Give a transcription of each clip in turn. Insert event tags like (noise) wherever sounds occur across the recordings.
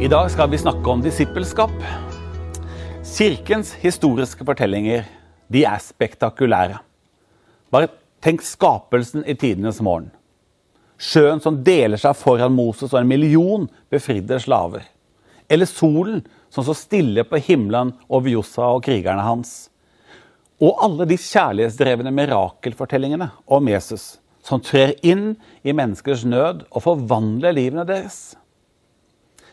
I dag skal vi snakke om disippelskap. Kirkens historiske fortellinger de er spektakulære. Bare tenk skapelsen i tidenes morgen. Sjøen som deler seg foran Moses og en million befridde slaver. Eller solen som står stille på himmelen over Jossa og krigerne hans. Og alle de kjærlighetsdrevne mirakelfortellingene om Jesus som trer inn i menneskers nød og forvandler livene deres.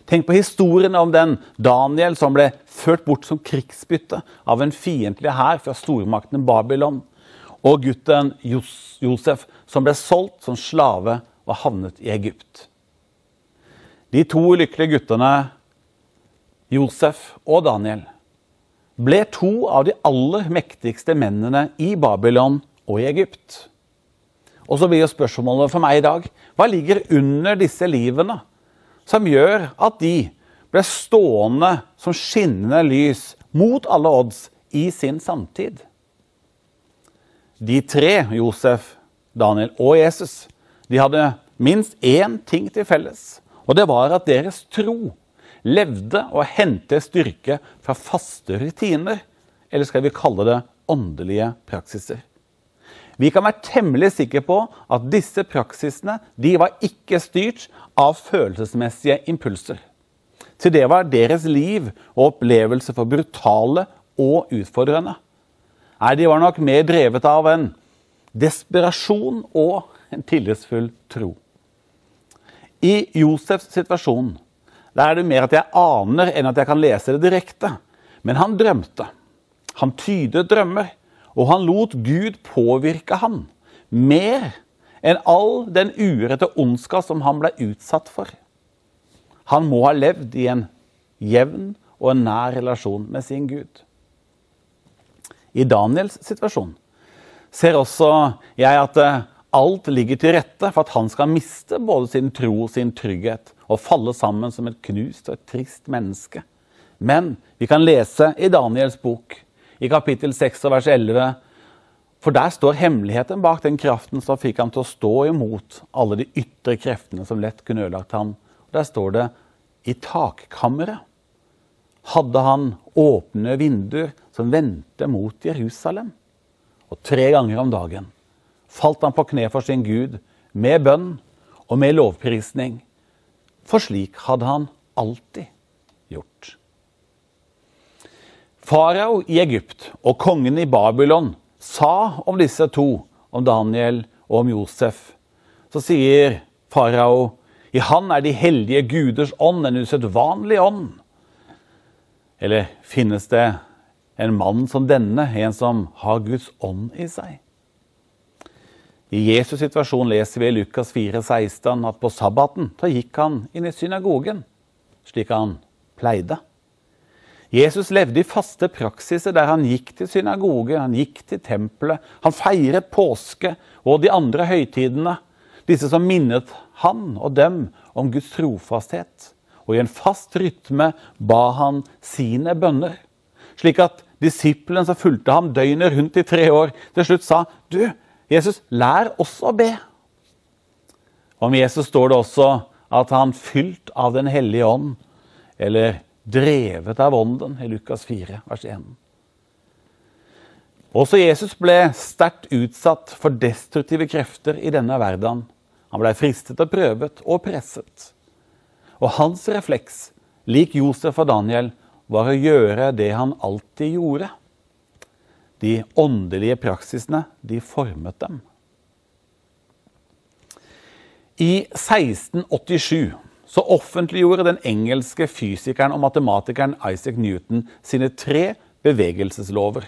Tenk på historien om den Daniel som ble ført bort som krigsbytte av en fiendtlig hær fra stormakten Babylon, og gutten Josef som ble solgt som slave og havnet i Egypt. De to ulykkelige guttene, Josef og Daniel, ble to av de aller mektigste mennene i Babylon og i Egypt. Og så blir jo spørsmålet for meg i dag hva ligger under disse livene? Som gjør at de ble stående som skinnende lys mot alle odds i sin samtid. De tre, Josef, Daniel og Jesus, de hadde minst én ting til felles. Og det var at deres tro levde og hentet styrke fra faste rutiner. Eller skal vi kalle det åndelige praksiser. Vi kan være temmelig sikre på at disse praksisene de var ikke styrt av følelsesmessige impulser. Til det var deres liv og opplevelse for brutale og utfordrende. Nei, de var nok mer drevet av en desperasjon og en tillitsfull tro. I Josefs situasjon der er det mer at jeg aner enn at jeg kan lese det direkte. Men han drømte. Han tydet drømmer. Og han lot Gud påvirke han mer enn all den urette ondskap som han ble utsatt for. Han må ha levd i en jevn og en nær relasjon med sin Gud. I Daniels situasjon ser også jeg at eh, alt ligger til rette for at han skal miste både sin tro og sin trygghet og falle sammen som et knust og et trist menneske. Men vi kan lese i Daniels bok i kapittel 6 og vers 11. For der står hemmeligheten bak den kraften som fikk ham til å stå imot alle de ytre kreftene som lett kunne ødelagt ham. Der står det i takkammeret hadde han åpne vinduer som vendte mot Jerusalem. Og tre ganger om dagen falt han på kne for sin Gud med bønn og med lovprisning. For slik hadde han alltid gjort. Farao i Egypt og kongen i Babylon sa om disse to, om Daniel og om Josef. Så sier farao i han er de hellige guders ånd en usedvanlig ånd. Eller finnes det en mann som denne, en som har Guds ånd i seg? I Jesus situasjon leser vi i Lukas 4, 16 at på sabbaten så gikk han inn i synagogen, slik han pleide. Jesus levde i faste praksiser der han gikk til synagoge, han gikk til tempelet. Han feiret påske og de andre høytidene, disse som minnet han og dem om Guds trofasthet. Og i en fast rytme ba han sine bønner, slik at disiplene som fulgte ham døgnet rundt i tre år, til slutt sa du, Jesus, lær oss å be. Om Jesus står det også at han fylt av Den hellige ånd, eller drevet av ånden, i Lukas 4, vers 1. Også Jesus ble sterkt utsatt for destruktive krefter i denne verden. Han ble fristet og prøvet og presset. Og hans refleks, lik Josef og Daniel, var å gjøre det han alltid gjorde. De åndelige praksisene, de formet dem. I 1687 så offentliggjorde den engelske fysikeren og matematikeren Isaac Newton sine tre bevegelseslover.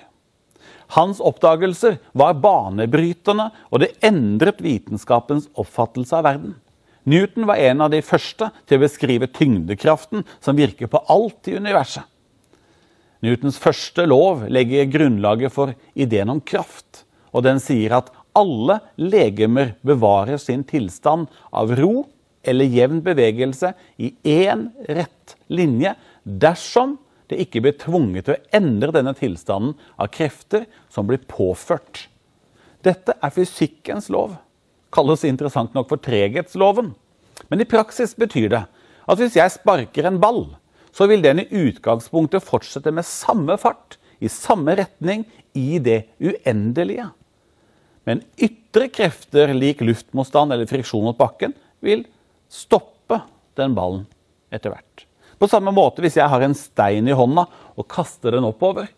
Hans oppdagelser var banebrytende, og det endret vitenskapens oppfattelse av verden. Newton var en av de første til å beskrive tyngdekraften som virker på alt i universet. Newtons første lov legger grunnlaget for ideen om kraft, og den sier at alle legemer bevarer sin tilstand av ro eller jevn bevegelse i én rett linje dersom det ikke blir tvunget til å endre denne tilstanden av krefter som blir påført. Dette er fysikkens lov. Kalles interessant nok for treghetsloven. Men i praksis betyr det at hvis jeg sparker en ball, så vil den i utgangspunktet fortsette med samme fart, i samme retning, i det uendelige. Men ytre krefter lik luftmotstand eller friksjon mot bakken vil stoppe den ballen etter hvert. På samme måte hvis jeg har en stein i hånda og kaster den oppover,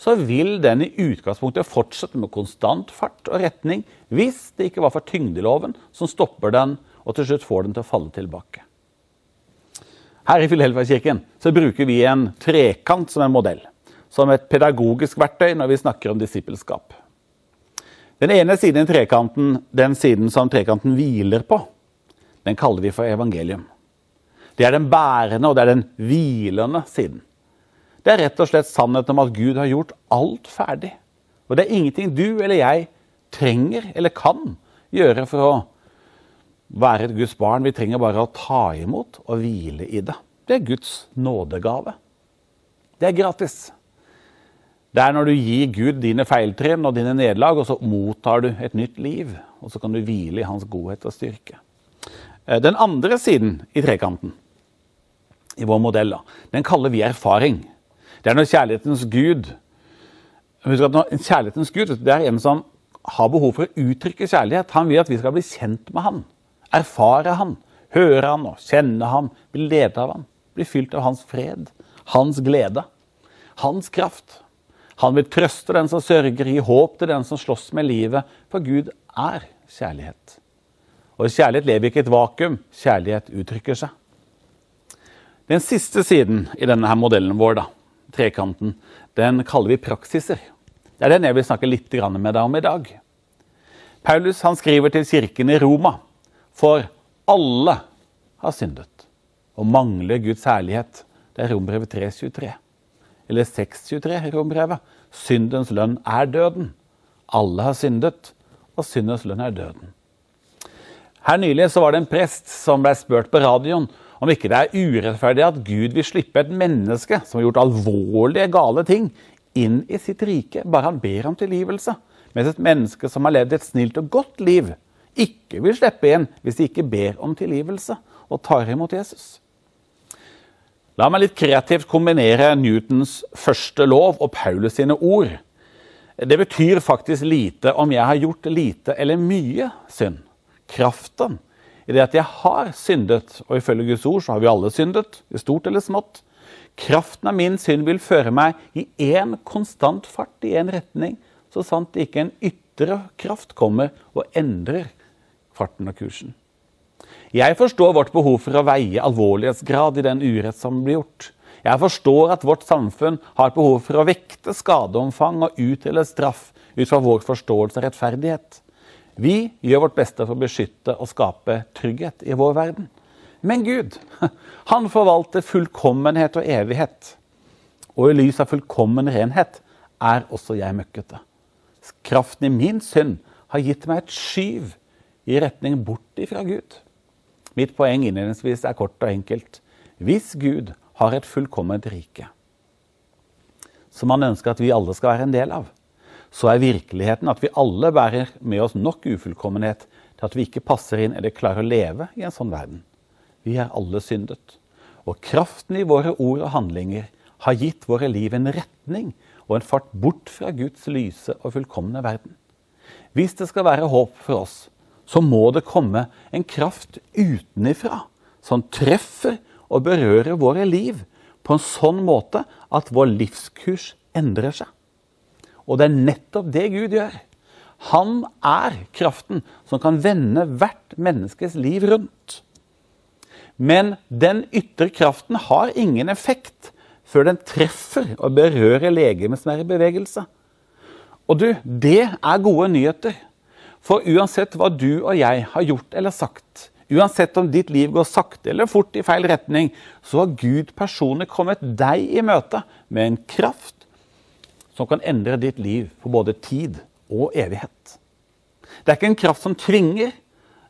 så vil den i utgangspunktet fortsette med konstant fart og retning hvis det ikke var for tyngdeloven som stopper den og til slutt får den til å falle tilbake. Her i Filhelva-kirken bruker vi en trekant som en modell. Som et pedagogisk verktøy når vi snakker om disippelskap. Den ene siden i trekanten, den siden som trekanten hviler på, den kaller vi for evangelium. Det er den bærende og det er den hvilende siden. Det er rett og slett sannheten om at Gud har gjort alt ferdig. Og det er ingenting du eller jeg trenger eller kan gjøre for å være et Guds barn. Vi trenger bare å ta imot og hvile i det. Det er Guds nådegave. Det er gratis. Det er når du gir Gud dine feiltrinn og dine nederlag, og så mottar du et nytt liv. Og så kan du hvile i hans godhet og styrke. Eh, den andre siden i trekanten, i vår modell, den kaller vi erfaring. Det er når kjærlighetens Gud Husk at Kjærlighetens Gud det er en som har behov for å uttrykke kjærlighet. Han vil at vi skal bli kjent med han erfare han, høre han og kjenne han, bli ledet av han, bli fylt av hans fred, hans glede, hans kraft. Han vil trøste den som sørger, gi håp til den som slåss med livet, for Gud er kjærlighet. Og kjærlighet lever ikke i et vakuum, kjærlighet uttrykker seg. Den siste siden i denne her modellen vår, da, trekanten, den kaller vi praksiser. Det er den jeg vil snakke litt med deg om i dag. Paulus han skriver til kirken i Roma for alle har syndet og mangler Guds herlighet. Det er Rombrevet 3.23. Eller 6.23 i Rombrevet. Syndens lønn er døden. Alle har syndet, og syndens lønn er døden. Her nylig så var det en prest som ble spurt på radioen om ikke det er urettferdig at Gud vil slippe et menneske som har gjort alvorlige, gale ting, inn i sitt rike, bare han ber om tilgivelse. Mens et menneske som har levd et snilt og godt liv, ikke vil slippe inn hvis de ikke ber om tilgivelse og tar imot Jesus. La meg litt kreativt kombinere Newtons første lov og Paulus sine ord. Det betyr faktisk lite om jeg har gjort lite eller mye synd. Kraften i det at jeg har syndet, og ifølge Guds ord så har vi alle syndet, i stort eller smått. Kraften av min synd vil føre meg i én konstant fart, i én retning, så sant ikke en ytre kraft kommer og endrer farten og kursen. Jeg forstår vårt behov for å veie alvorlighetsgrad i den urett som blir gjort. Jeg forstår at vårt samfunn har behov for å vekte skadeomfang og utdele straff ut fra vår forståelse av rettferdighet. Vi gjør vårt beste for å beskytte og skape trygghet i vår verden. Men Gud, (laughs) han forvalter fullkommenhet og evighet. Og i lys av fullkommen renhet er også jeg møkkete. Kraften i min synd har gitt meg et skyv i retning bort ifra Gud. Mitt poeng innledningsvis er kort og enkelt. Hvis Gud har et fullkomment rike, som han ønsker at vi alle skal være en del av, så er virkeligheten at vi alle bærer med oss nok ufullkommenhet til at vi ikke passer inn eller klarer å leve i en sånn verden. Vi er alle syndet. Og kraften i våre ord og handlinger har gitt våre liv en retning og en fart bort fra Guds lyse og fullkomne verden. Hvis det skal være håp for oss, så må det komme en kraft utenifra som treffer og berører våre liv på en sånn måte at vår livskurs endrer seg. Og det er nettopp det Gud gjør. Han er kraften som kan vende hvert menneskes liv rundt. Men den ytre kraften har ingen effekt før den treffer og berører legemet som er i bevegelse. Og du, det er gode nyheter. For uansett hva du og jeg har gjort eller sagt, uansett om ditt liv går sakte eller fort i feil retning, så har Gud personlig kommet deg i møte med en kraft som kan endre ditt liv for både tid og evighet. Det er ikke en kraft som tvinger,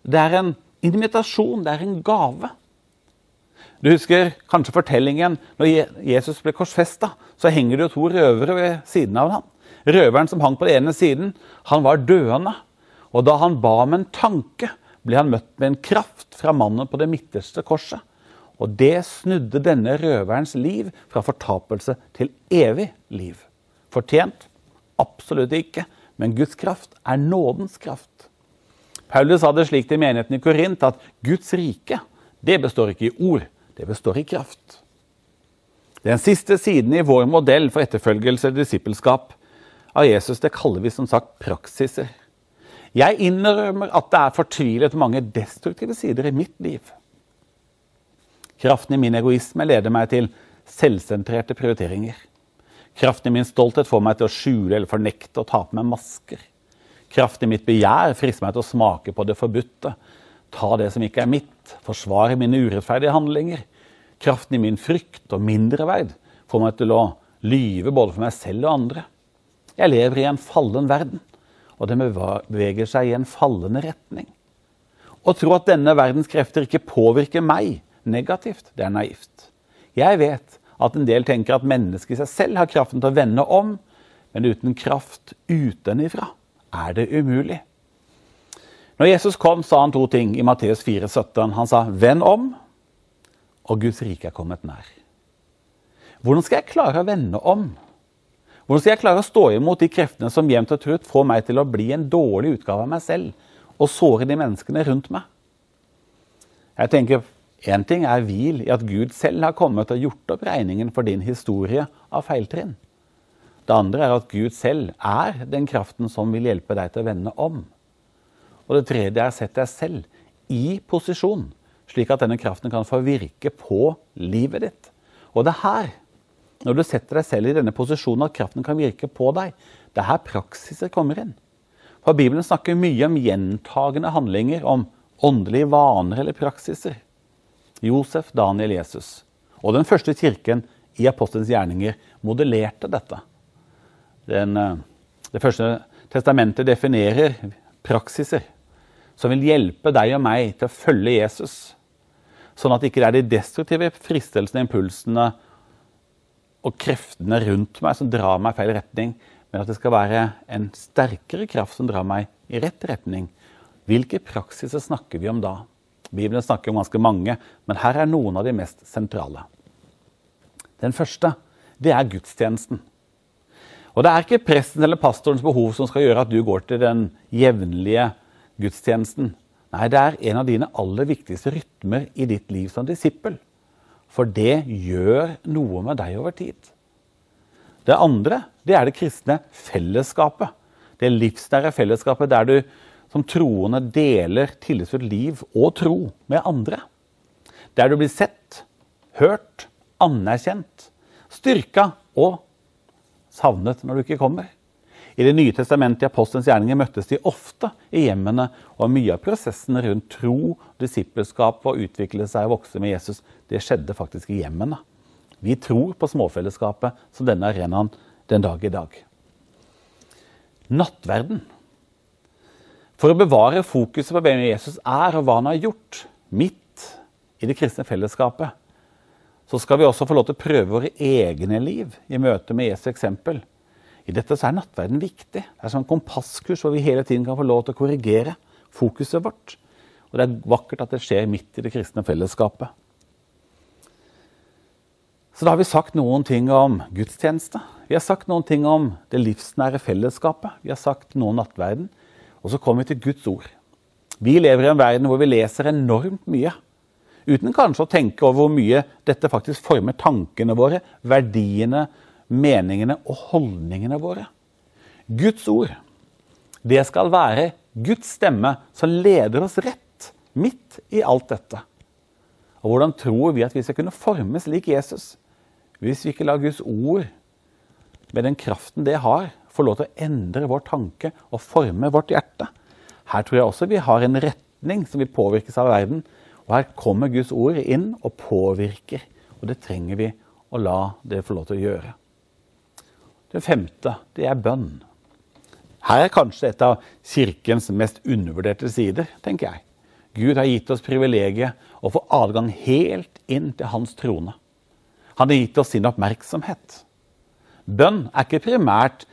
det er en invitasjon, det er en gave. Du husker kanskje fortellingen når Jesus ble korsfesta. Så henger det jo to røvere ved siden av ham. Røveren som hang på den ene siden, han var døende. Og da han ba om en tanke, ble han møtt med en kraft fra mannen på det midterste korset. Og det snudde denne røverens liv fra fortapelse til evig liv. Fortjent? Absolutt ikke. Men Guds kraft er nådens kraft. Paulus sa det slik til menigheten i Korint at Guds rike det består ikke i ord, det består i kraft. Den siste siden i vår modell for etterfølgelse og disippelskap av Jesus det kaller vi som sagt praksiser. Jeg innrømmer at det er fortvilet mange destruktive sider i mitt liv. Kraften i min egoisme leder meg til selvsentrerte prioriteringer. Kraften i min stolthet får meg til å skjule eller fornekte og ta på meg masker. Kraften i mitt begjær frister meg til å smake på det forbudte, ta det som ikke er mitt, forsvare mine urettferdige handlinger. Kraften i min frykt og mindreverd får meg til å lyve både for meg selv og andre. Jeg lever i en fallen verden, og den beveger seg i en fallende retning. Å tro at denne verdens krefter ikke påvirker meg, negativt. Det er naivt. Jeg vet at en del tenker at mennesket i seg selv har kraften til å vende om, men uten kraft utenifra er det umulig. Når Jesus kom, sa han to ting i Matteus 4, 17. Han sa 'venn om', og Guds rike er kommet nær. Hvordan skal jeg klare å vende om? Hvordan skal jeg klare å stå imot de kreftene som jevnt og trutt får meg til å bli en dårlig utgave av meg selv og såre de menneskene rundt meg? Jeg tenker Én ting er hvil i at Gud selv har kommet og gjort opp regningen for din historie av feiltrinn. Det andre er at Gud selv er den kraften som vil hjelpe deg til å vende om. Og det tredje er å sette deg selv i posisjon, slik at denne kraften kan få virke på livet ditt. Og det er her, når du setter deg selv i denne posisjonen, at kraften kan virke på deg. Det er her praksiser kommer inn. For Bibelen snakker mye om gjentagende handlinger, om åndelige vaner eller praksiser. Josef, Daniel, Jesus. Og den første kirken i apostelens gjerninger modellerte dette. Den, eh, det første testamentet definerer praksiser som vil hjelpe deg og meg til å følge Jesus. Sånn at det ikke er de destruktive fristelsene, impulsene og kreftene rundt meg som drar meg i feil retning, men at det skal være en sterkere kraft som drar meg i rett retning. Hvilke praksiser snakker vi om da? Bibelen snakker om ganske mange, men her er noen av de mest sentrale. Den første det er gudstjenesten. Og Det er ikke presten eller pastorens behov som skal gjøre at du går til den jevnlige gudstjenesten. Nei, det er en av dine aller viktigste rytmer i ditt liv som disippel. For det gjør noe med deg over tid. Det andre det er det kristne fellesskapet. Det livsnære fellesskapet der du som troende deler tillitsfullt liv og tro med andre. Der du blir sett, hørt, anerkjent, styrka og savnet når du ikke kommer. I Det nye testamentet i apostelens gjerninger møttes de ofte i hjemmene, og mye av prosessen rundt tro, disippelskap og utvikle seg og vokse med Jesus, det skjedde faktisk i hjemmene. Vi tror på småfellesskapet som denne arenaen den dag i dag. Nattverden for å bevare fokuset på hvem Jesus er og hva han har gjort, midt i det kristne fellesskapet, så skal vi også få lov til å prøve våre egne liv i møte med Jesu eksempel. I dette så er nattverden viktig. Det er en kompasskurs hvor vi hele tiden kan få lov til å korrigere fokuset vårt. Og det er vakkert at det skjer midt i det kristne fellesskapet. Så da har vi sagt noen ting om gudstjeneste. Vi har sagt noen ting om det livsnære fellesskapet. Vi har sagt noe om nattverden. Og så kommer vi til Guds ord. Vi lever i en verden hvor vi leser enormt mye. Uten kanskje å tenke over hvor mye dette faktisk former tankene våre, verdiene, meningene og holdningene våre. Guds ord, det skal være Guds stemme som leder oss rett midt i alt dette. Og hvordan tror vi at vi skal kunne formes lik Jesus hvis vi ikke lar Guds ord, med den kraften det har, få lov til å endre vår tanke og forme vårt hjerte. Her tror jeg også vi har en retning som vil påvirkes av verden. Og her kommer Guds ord inn og påvirker. Og det trenger vi å la det få lov til å gjøre. Det femte, det er bønn. Her er kanskje et av kirkens mest undervurderte sider, tenker jeg. Gud har gitt oss privilegiet å få adgang helt inn til hans trone. Han har gitt oss sin oppmerksomhet. Bønn er ikke primært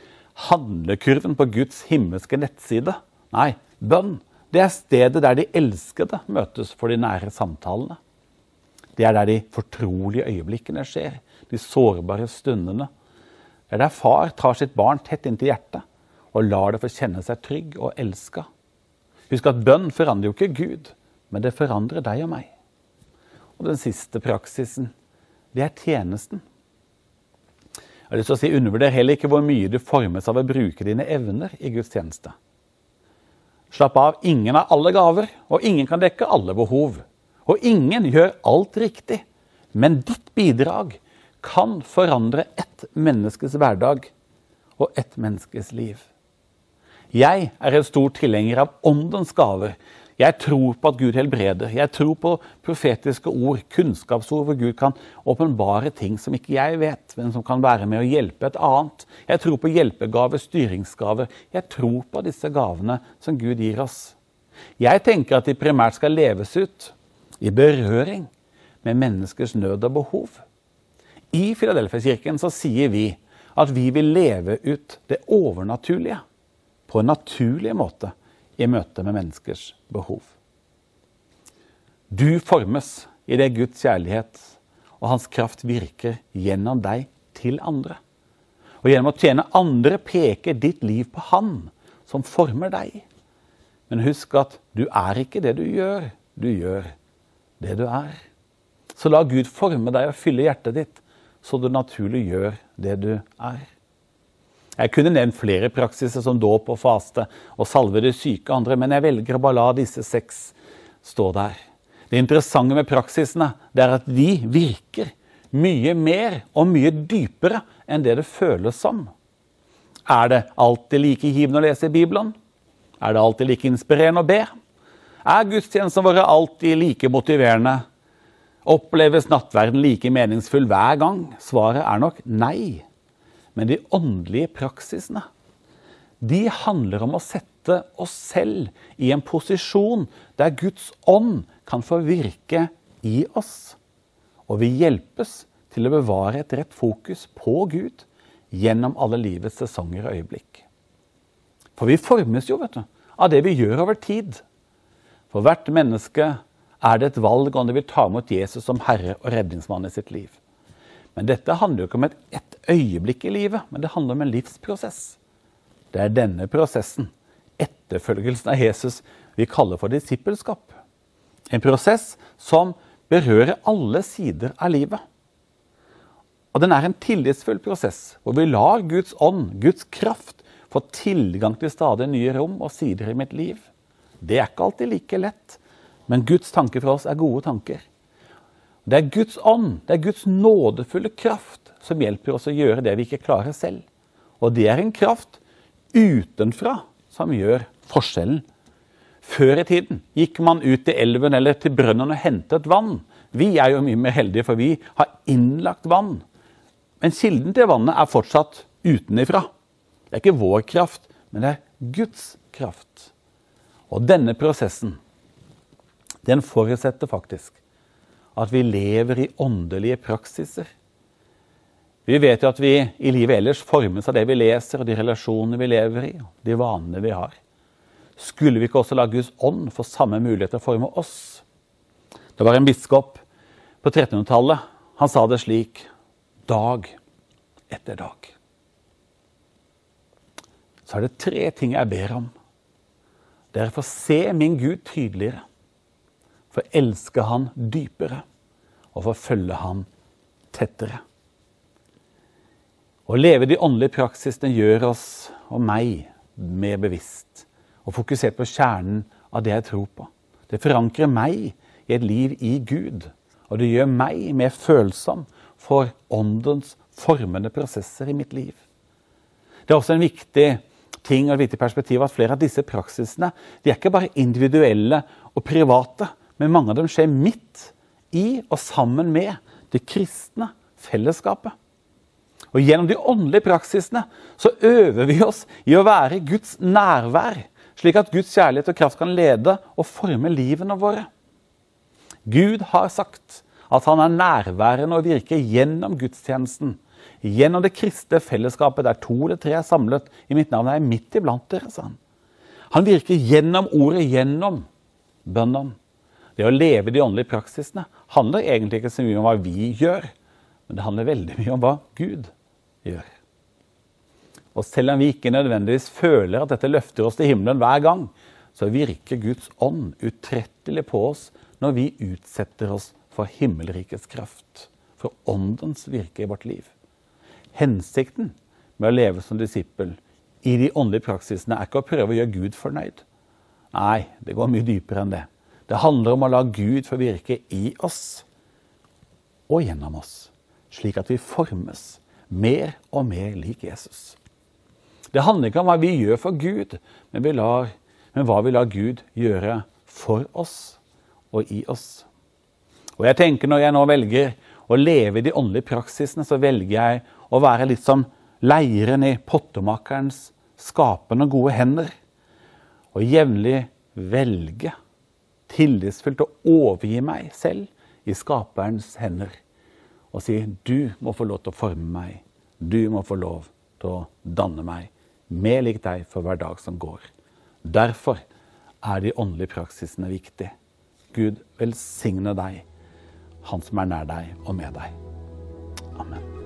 handlekurven på Guds himmelske nettside. Nei, bønn det er stedet der de elskede møtes for de nære samtalene. Det er der de fortrolige øyeblikkene skjer. De sårbare stundene. Det er der far tar sitt barn tett inntil hjertet og lar det få kjenne seg trygg og elska. Husk at bønn forandrer jo ikke Gud, men det forandrer deg og meg. Og den siste praksisen, det er tjenesten. Jeg har lyst til å si, Undervurder heller ikke hvor mye du formes av å bruke dine evner i Guds tjeneste. Slapp av, ingen har alle gaver, og ingen kan dekke alle behov. Og ingen gjør alt riktig. Men ditt bidrag kan forandre ett menneskes hverdag og ett menneskes liv. Jeg er en stor tilhenger av åndens gaver. Jeg tror på at Gud helbreder. Jeg tror på profetiske ord, kunnskapsord, hvor Gud kan åpenbare ting som ikke jeg vet, men som kan være med å hjelpe et annet. Jeg tror på hjelpegaver, styringsgaver. Jeg tror på disse gavene som Gud gir oss. Jeg tenker at de primært skal leves ut i berøring med menneskers nød og behov. I Filadelfia-kirken så sier vi at vi vil leve ut det overnaturlige på en naturlig måte i møte med menneskers behov. Du formes i det Guds kjærlighet og hans kraft virker gjennom deg til andre. Og gjennom å tjene andre peker ditt liv på Han som former deg. Men husk at du er ikke det du gjør, du gjør det du er. Så la Gud forme deg og fylle hjertet ditt, så du naturlig gjør det du er. Jeg kunne nevnt flere praksiser som dåp og faste og salve de syke andre, men jeg velger å bare la disse seks stå der. Det interessante med praksisene det er at de virker mye mer og mye dypere enn det det føles som. Er det alltid like givende å lese Bibelen? Er det alltid like inspirerende å be? Er gudstjenestene våre alltid like motiverende? Oppleves nattverden like meningsfull hver gang? Svaret er nok nei. Men de åndelige praksisene de handler om å sette oss selv i en posisjon der Guds ånd kan få virke i oss. Og vi hjelpes til å bevare et rett fokus på Gud gjennom alle livets sesonger og øyeblikk. For vi formes jo vet du, av det vi gjør over tid. For hvert menneske er det et valg om det vil ta imot Jesus som herre og redningsmann i sitt liv. Men dette handler jo ikke om et, et øyeblikk i livet, men det handler om en livsprosess. Det er denne prosessen, etterfølgelsen av Jesus, vi kaller for disippelskap. En prosess som berører alle sider av livet. Og den er en tillitsfull prosess, hvor vi lar Guds ånd, Guds kraft, få tilgang til stadig nye rom og sider i mitt liv. Det er ikke alltid like lett, men Guds tanker for oss er gode tanker. Det er Guds ånd, det er Guds nådefulle kraft som hjelper oss å gjøre det vi ikke klarer selv. Og det er en kraft utenfra som gjør forskjellen. Før i tiden gikk man ut til elven eller til brønnen og hentet vann. Vi er jo mye mer heldige, for vi har innlagt vann. Men kilden til vannet er fortsatt utenifra. Det er ikke vår kraft, men det er Guds kraft. Og denne prosessen, den forutsetter faktisk at vi lever i åndelige praksiser. Vi vet jo at vi i livet ellers formes av det vi leser, og de relasjonene vi lever i, og de vanene vi har. Skulle vi ikke også la Guds ånd få samme mulighet til å forme oss? Det var en biskop på 1300-tallet. Han sa det slik dag etter dag. Så er det tre ting jeg ber om. Det er å få se min Gud tydeligere, for å elske Han dypere og for å følge han tettere. Å leve de åndelige praksisene gjør oss og meg mer bevisst og fokusert på kjernen av det jeg tror på. Det forankrer meg i et liv i Gud, og det gjør meg mer følsom for åndens formende prosesser i mitt liv. Det er også en viktig ting og et viktig perspektiv at flere av disse praksisene de er ikke bare individuelle og private, men mange av dem skjer midt i og sammen med det kristne fellesskapet. Og Gjennom de åndelige praksisene så øver vi oss i å være Guds nærvær, slik at Guds kjærlighet og kraft kan lede og forme livene våre. Gud har sagt at han er nærværende og virker gjennom gudstjenesten. Gjennom det kristne fellesskapet der to eller tre er samlet i mitt navn, er jeg midt iblant dere, sa han. Han virker gjennom ordet, gjennom bønnen. Det å leve de åndelige praksisene handler egentlig ikke så mye om hva vi gjør, men det handler veldig mye om hva Gud gjør. Og selv om vi ikke nødvendigvis føler at dette løfter oss til himmelen hver gang, så virker Guds ånd utrettelig på oss når vi utsetter oss for himmelrikets kraft, for åndens virke i vårt liv. Hensikten med å leve som disippel i de åndelige praksisene er ikke å prøve å gjøre Gud fornøyd. Nei, det går mye dypere enn det. Det handler om å la Gud få virke i oss og gjennom oss, slik at vi formes mer og mer lik Jesus. Det handler ikke om hva vi gjør for Gud, men, lar, men hva vi lar Gud gjøre for oss og i oss. Og jeg tenker Når jeg nå velger å leve i de åndelige praksisene, så velger jeg å være litt som leiren i pottemakerens skapende gode hender. Og jevnlig velge tillitsfullt å overgi meg selv i skaperens hender. Og si du må få lov til å forme meg. Du må få lov til å danne meg mer lik deg for hver dag som går. Derfor er de åndelige praksisene viktige. Gud velsigne deg, Han som er nær deg og med deg. Amen.